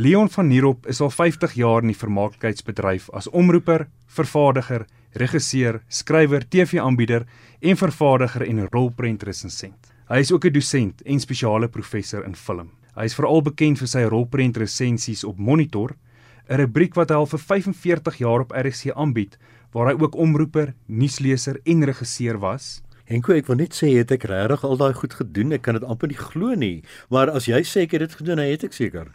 Leon van Nierop is al 50 jaar in die vermaaklikheidsbedryf as omroeper, vervaardiger, regisseur, skrywer, TV-aanbieder en vervaardiger en rolprentresensent. Hy is ook 'n dosent en spesiale professor in film. Hy is veral bekend vir sy rolprentresensies op Monitor, 'n rubriek wat hy al vir 45 jaar op RC aanbied, waar hy ook omroeper, nuusleser en regisseur was. Henko, ek wil net sê het ek regtig al daai goed gedoen. Ek kan dit amper nie glo nie. Maar as jy sê ek het dit gedoen, dan het ek seker.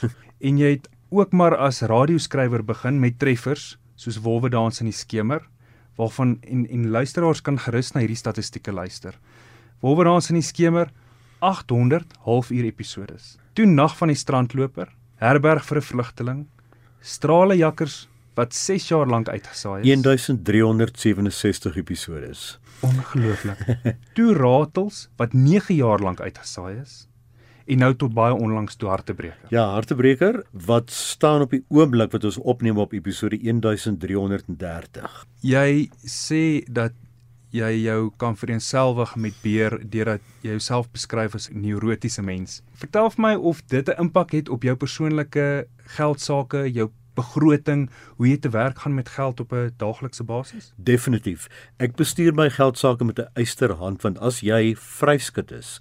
en jy het ook maar as radioskrywer begin met treffers soos Wolwe dans in die skemer waarvan en en luisteraars kan gerus na hierdie statistieke luister. Wolwe dans in die skemer 800 halfuur episodes. Toe nag van die strandloper, herberg vir 'n vlugteling, strale jakkers wat 6 jaar lank uitgesaai is. 1367 episodes. Ongelooflik. Toe ratels wat 9 jaar lank uitgesaai is en nou tot baie onlangs toe hartebreker. Ja, hartebreker wat staan op die oomblik wat ons opneem op episode 1330. Jy sê dat jy jou kan vereenselwig met beer deurdat jy jouself beskryf as 'n neurotiese mens. Vertel vir my of dit 'n impak het op jou persoonlike geldsaake, jou begroting, hoe jy te werk gaan met geld op 'n daaglikse basis? Definitief. Ek bestuur my geldsaake met 'n eysterhand want as jy vryskut is,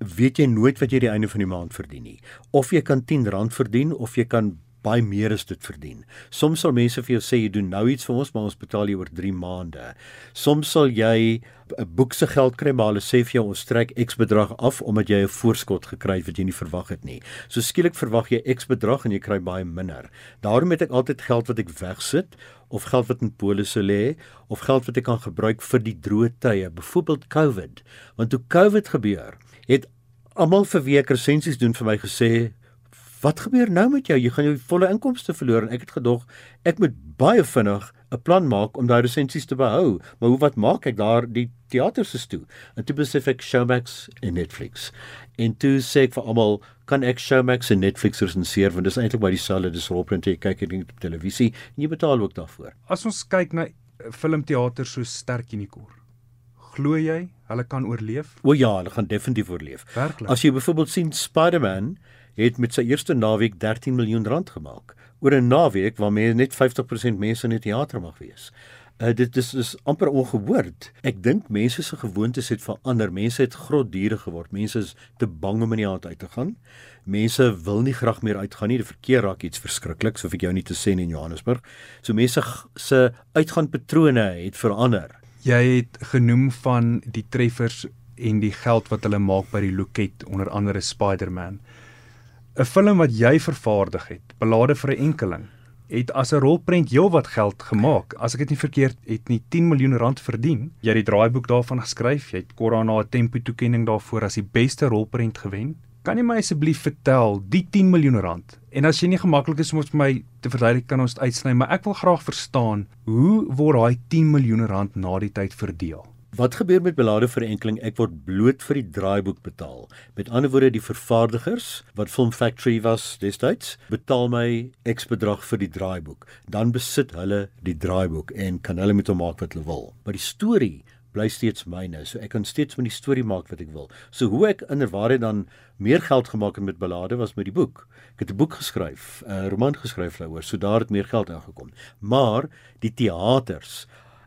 weet jy nooit wat jy die einde van die maand verdien nie. Of jy kan R10 verdien of jy kan baie meer as dit verdien. Soms sal mense vir jou sê jy doen nou iets vir ons, maar ons betaal jou oor 3 maande. Soms sal jy 'n boek se geld kry, maar hulle sê vir jou ons trek X bedrag af omdat jy 'n voorskot gekry het wat jy nie verwag het nie. So skielik verwag jy X bedrag en jy kry baie minder. Daarom het ek altyd geld wat ek wegsit of geld wat in polisse lê of geld wat ek kan gebruik vir die droë tye, byvoorbeeld COVID. Want toe COVID gebeur, het almal vir wie ek resensies doen vir my gesê Wat gebeur nou met jou? Jy gaan jou volle inkomste verloor en ek het gedog ek moet baie vinnig 'n plan maak om daai resensies te behou. Maar hoe wat maak ek daar die teaters is toe? En toe besef ek Showmax en Netflix. En toe sê ek vir almal, kan ek Showmax en Netflix resenseer want dit is eintlik baie dieselfde, dis rolprent jy kyk dit op televisie en jy betaal ook daarvoor. As ons kyk na filmteater so sterk unikor glo jy hulle kan oorleef? O ja, hulle gaan definitief oorleef. Werklik? As jy byvoorbeeld sien Spider-Man het met sy eerste naweek 13 miljoen rand gemaak oor 'n naweek waarmee net 50% mense in die teater mag wees. Uh, dit is is amper ongehoord. Ek dink mense se gewoontes het verander. Mense het grotdiere geword. Mense is te bang om in die aand uit te gaan. Mense wil nie graag meer uitgaan nie. Die verkeer raak iets verskrikliks of ek jou nie te sê in Johannesburg. So mense se uitgaanpatrone het verander. Jy het genoem van die treffers en die geld wat hulle maak by die loket onder andere Spider-Man. 'n Film wat jy vervaardig het, belade vir 'n enkeling, het as 'n rolprent heelwat geld gemaak. As ek dit nie verkeerd het nie 10 miljoen rand verdien. Jy het die draaiboek daarvan geskryf, jy het Korana 'n tempo toekenning daarvoor as die beste rolprent gewen. Kan jy my asseblief vertel die 10 miljoen rand? En as jy nie gemaklik is om vir my te verduidelik kan ons dit uitsny, maar ek wil graag verstaan hoe word daai 10 miljoen rand na die tyd verdeel? Wat gebeur met belade vir enkeling? Ek word bloot vir die draaiboek betaal. Met ander woorde, die vervaardigers wat Film Factory was destyds, betaal my X bedrag vir die draaiboek. Dan besit hulle die draaiboek en kan hulle met hom maak wat hulle wil. Maar die storie bly steeds myne. So ek kan steeds met die storie maak wat ek wil. So hoe ek inderwaarheid dan meer geld gemaak het met belade was met die boek. Ek het 'n boek geskryf, 'n roman geskryf daaroor, so daar het meer geld ingekom. Maar die teaters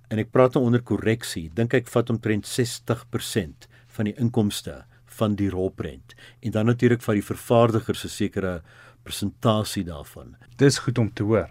en ek praat nou onder korreksie, dink ek vat omtrent 60% van die inkomste van die rolprent en dan natuurlik van die vervaardiger se sekere presentasie daarvan. Dis goed om te hoor.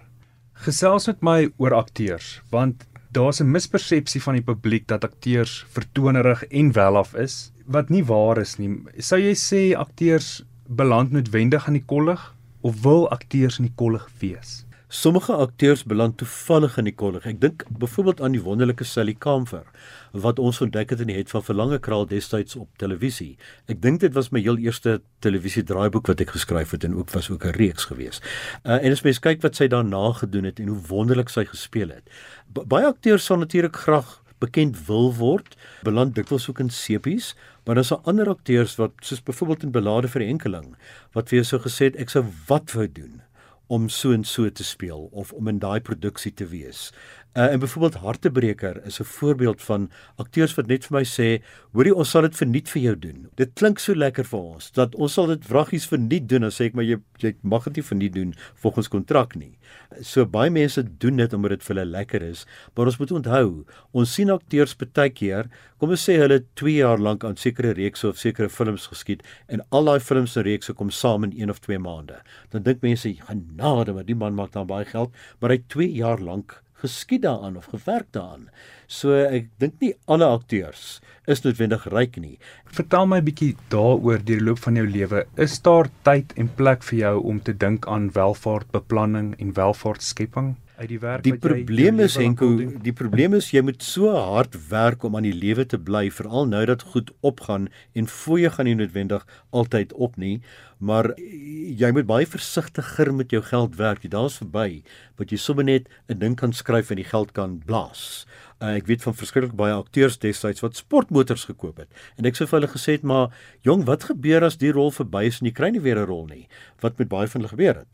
Gesels met my oor akteurs, want daar's 'n mispersepsie van die publiek dat akteurs vertonerig en welaf is wat nie waar is nie. Sou jy sê akteurs beland noodwendig aan die kollig of wil akteurs in die kollig wees? Sommige akteurs beland toevallig in die kollig. Ek dink byvoorbeeld aan die wonderlike Sally Kamfer wat ons ontdek het in die het van Verlange Kraal destyds op televisie. Ek dink dit was my heel eerste televisie draaiboek wat ek geskryf het en ook was ook 'n reeks gewees. Uh, en as mens kyk wat sy daarna gedoen het en hoe wonderlik sy gespeel het. Baie akteurs sal natuurlik graag bekend wil word, beland dikwels ook in sepies, maar daar's ander akteurs wat soos byvoorbeeld in Belade vir enkeling wat vir jou so gesê het ek sou wat wou doen om so en so te speel of om in daai produksie te wees. Uh, en byvoorbeeld Hartebreker is 'n voorbeeld van akteurs wat net vir my sê, "Hoorie, ons sal dit verniet vir jou doen." Dit klink so lekker vir ons dat ons sal dit vraggies verniet doen, dan sê ek maar jy jy mag dit nie verniet doen volgens kontrak nie. So baie mense doen dit omdat dit vir hulle lekker is, maar ons moet onthou, ons sien akteurs baie keer, kom ons sê hulle 2 jaar lank aan sekere reekse of sekere films geskied en al daai films en reekse kom saam in 1 of 2 maande. Dan dink mense, "Genade, maar die man maak dan baie geld," maar hy 2 jaar lank geskied daaraan of gewerk daaraan. So ek dink nie alle akteurs is noodwendig ryk nie. Vertel my 'n bietjie daaroor deur die loop van jou lewe. Is daar tyd en plek vir jou om te dink aan welvaartbeplanning en welvaartskepping? Uit die werk die probleem is Henko die probleem is jy moet so hard werk om aan die lewe te bly veral nou dat goed opgaan en fooie gaan nie noodwendig altyd op nie maar jy moet baie versigtiger met jou geld werk. Daar's verby wat jy sommer net 'n ding kan skryf en die geld kan blaas. Uh, ek weet van verskriklik baie akteurs destyds wat sportmotors gekoop het en ek sou vir hulle gesê het maar jong wat gebeur as die rol verby is en jy kry nie weer 'n rol nie? Wat met baie van hulle gebeur het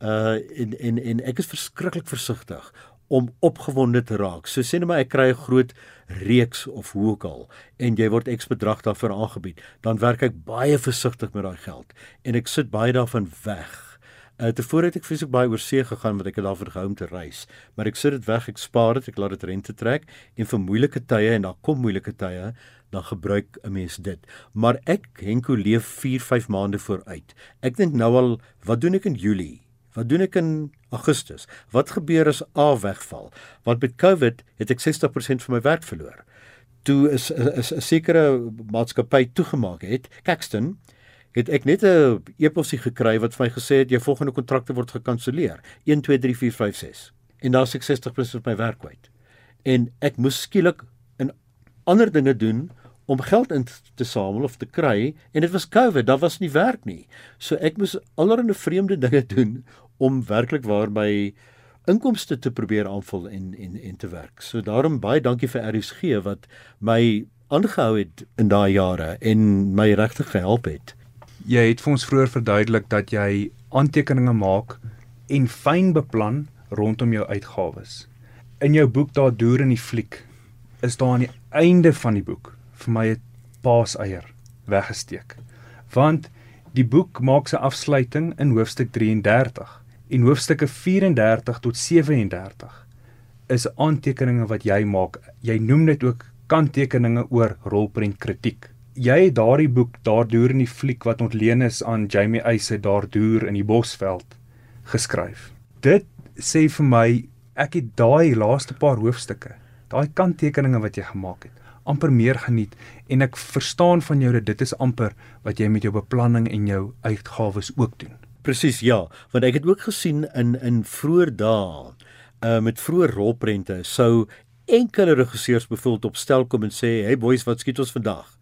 uh en en en ek is verskriklik versigtig om opgewonde te raak. So sê net maar ek kry 'n groot reeks of hoe ook al en jy word eks bedrag daarvoor aangebied, dan werk ek baie versigtig met daai geld en ek sit baie daarvan weg. Uh tevore het ek fisiek baie oor see gegaan want ek het daarvoor gehou om te reis, maar ek sit dit weg, ek spaar dit, ek laat dit rente trek en vir moeilike tye en daar kom moeilike tye dan gebruik 'n mens dit. Maar ek Henko leef 4, 5 maande vooruit. Ek dink nou al, wat doen ek in Julie? Wat doen ek in Augustus? Wat gebeur as A wegval? Want met COVID het ek 60% van my werk verloor. Toe is 'n sekere maatskappy toegemaak het, Caxton, het ek net 'n e-posie gekry wat vir my gesê het jou volgende kontrakte word gekanselleer. 1 2 3 4 5 6. En daar's ek 60% van my werk kwyt. En ek moes skielik 'n ander dinge doen om geld in te samel of te kry en dit was COVID, daar was nie werk nie. So ek moes allerlei vreemde dinge doen om werklik waar my inkomste te probeer aanvul en en en te werk. So daarom baie dankie vir RSG wat my aangehou het in daai jare en my regtig gehelp het. Jy het vir ons vroeër verduidelik dat jy aantekeninge maak en fyn beplan rondom jou uitgawes. In jou boek daar deur in die fliek is daar aan die einde van die boek vir my 'n paaseier weggesteek. Want die boek maak sy afsluiting in hoofstuk 33 en hoofstukke 34 tot 37 is aantekeninge wat jy maak. Jy noem dit ook kanttekeninge oor rolprent kritiek. Jy het daardie boek daardeur in die fliek wat ontleen is aan Jamie Eise daardeur in die Bosveld geskryf. Dit sê vir my ek het daai laaste paar hoofstukke, daai kanttekeninge wat jy gemaak het, amper meer geniet en ek verstaan van jou dat dit is amper wat jy met jou beplanning en jou uitgawes ook doen. Presies ja, want ek het ook gesien in in vroeë dae uh met vroeë rolprente sou enkele regisseurs bevoeld op stel kom en sê, "Hey boys, wat skiet ons vandag?"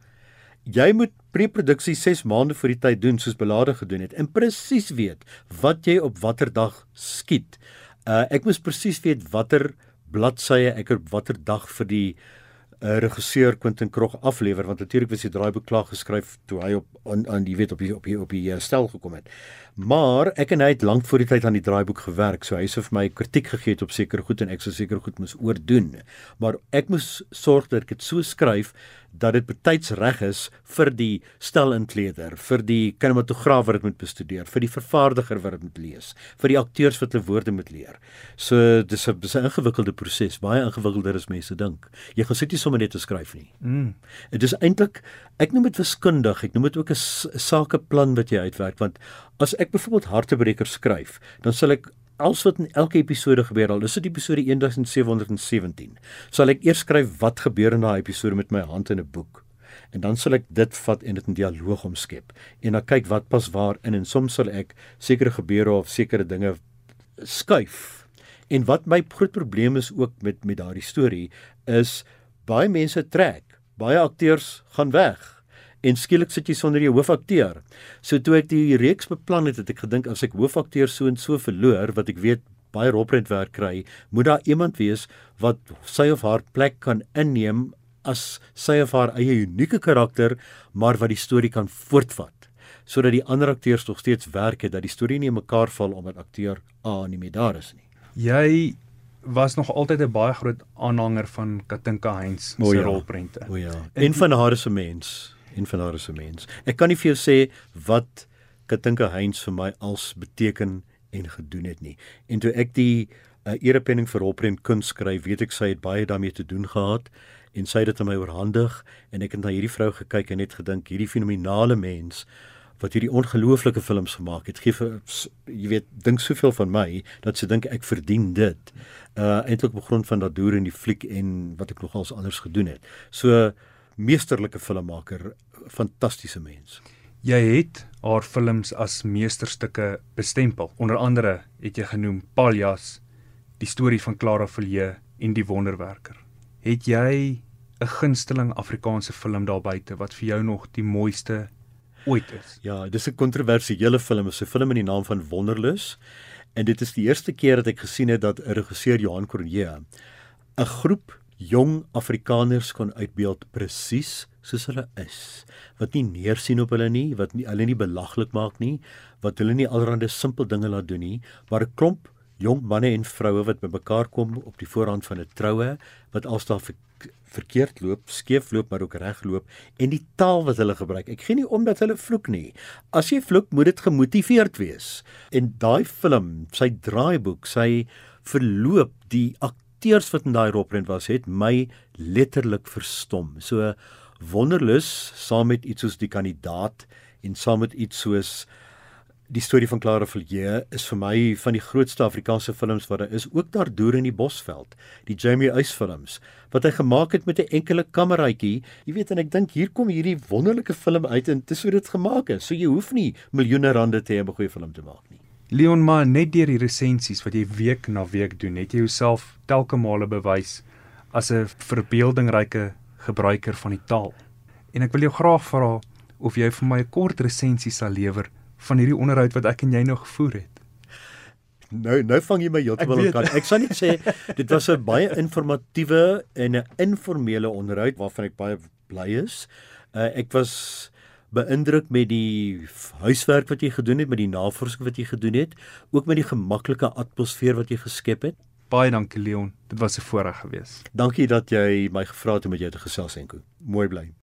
Jy moet pre-produksie 6 maande voor die tyd doen soos Belade gedoen het en presies weet wat jy op watter dag skiet. Uh ek moes presies weet watter bladsye ek op watter dag vir die 'n uh, regisseur Quentin Krog aflewer want natuurlik was die draaiboek klaar geskryf toe hy op aan aan die weet op die op die op die uh, stel gekom het. Maar ek en hy het lank voor die tyd aan die draaiboek gewerk, so hy sê vir my kritiek gegee het op sekere goed en ek sou seker goed moes oordoen. Maar ek moes sorg dat ek dit so skryf dat dit betyds reg is vir die stelinkleder, vir die kinematograaf wat dit moet bestudeer, vir die vervaardiger wat dit moet lees, vir die akteurs wat hulle woorde moet leer. So dis 'n dis 'n ingewikkelde proses, baie ingewikkelder as mense dink. Jy gaan sit nie sommer net te skryf nie. Mm. Dit is eintlik ek noem dit wiskundig, ek noem dit ook 'n sakeplan wat jy uitwerk want as ek byvoorbeeld hartebreker skryf, dan sal ek alles wat in elke episode gebeur al, dis dit episode 1717. Sal ek eers skryf wat gebeur in daai episode met my hand in 'n boek. En dan sal ek dit vat en dit in dialoog omskep en dan kyk wat pas waar in en soms sal ek sekere gebeure of sekere dinge skuif. En wat my groot probleem is ook met met daardie storie is baie mense trek, baie akteurs gaan weg en skielik sit jy sonder jou hoofakteur. So toe ek die reeks beplan het, het ek gedink as ek hoofakteur so en so verloor wat ek weet baie roprentwerk kry, moet daar iemand wees wat sy of haar plek kan inneem as sy of haar eie unieke karakter, maar wat die storie kan voortvat sodat die ander akteurs nog steeds werk het dat die storie nie mekaar val omdat akteur A nie meer daar is nie. Jy was nog altyd 'n baie groot aanhanger van Katinka Heinz se ja. rolprente. O ja. En van haar se mens, en van haar se mens. Ek kan nie vir jou sê wat Katinka Heinz vir my als beteken en gedoen het nie. En toe ek die uh, erepenning vir rolprent kuns skryf, weet ek sy het baie daarmee te doen gehad en sy het dit aan my oorhandig en ek het na hierdie vrou gekyk en net gedink hierdie fenominale mens wat hierdie ongelooflike films gemaak het. Gee vir jy weet dink soveel van my dat sy dink ek verdien dit. Uh eintlik op grond van dat deur in die fliek en wat ek nogals anders gedoen het. So meesterlike filmmaker, fantastiese mens. Jy het haar films as meesterstukke bestempel. Onder andere het jy genoem Paljas, Die storie van Clara Villiers en Die Wonderwerker. Het jy 'n gunsteling Afrikaanse film daar buite wat vir jou nog die mooiste ooit is? Ja, dis 'n kontroversiële film, 'n film in die naam van Wonderlus en dit is die eerste keer dat ek gesien het dat 'n regisseur Johan Cronje 'n groep jong Afrikaners kon uitbeeld presies soos hulle is. Wat nie neersien op hulle nie, wat nie hulle nie belaglik maak nie, wat hulle nie allerlei simpel dinge laat doen nie, maar 'n klomp jong manne en vroue wat bymekaar kom op die voorhand van 'n troue wat alstaan ver, verkeerd loop, skeef loop maar ook reg loop en die taal wat hulle gebruik. Ek gee nie om dat hulle vloek nie. As jy vloek, moet dit gemotiveerd wees. En daai film, sy draaiboek, sy verloop, die akteurs wat in daai rolprent was, het my letterlik verstom. So wonderlus saam met iets soos die kandidaat en saam met iets soos die storie van Clara Villiers is vir my van die grootste Afrikaanse films wat daar is, ook daar deur in die Bosveld, die Jamie Uys films wat hy gemaak het met 'n enkele kameraitjie. Jy weet en ek dink hier kom hierdie wonderlike film uit en dis hoe dit gemaak is. So jy hoef nie miljoene rande te hê om 'n goeie film te maak nie. Leon maar net deur die resensies wat jy week na week doen, het jy jouself telke male bewys as 'n verbeeldingryke gebruiker van die taal. En ek wil jou graag vra of jy vir my 'n kort resensie sal lewer van hierdie onderhoud wat ek en jy nou gevoer het. Nou nou vang jy my heeltemal aan kant. Ek sal net sê dit was 'n baie informatiewe en 'n informele onderhoud waarvan ek baie bly is. Uh, ek was beïndruk met die huiswerk wat jy gedoen het, met die navorsing wat jy gedoen het, ook met die gemaklike atmosfeer wat jy geskep het. Baie dankie Leon. Dit was 'n voorreg geweest. Dankie dat jy my gevra het om met jou te gesels enko. Mooi bly.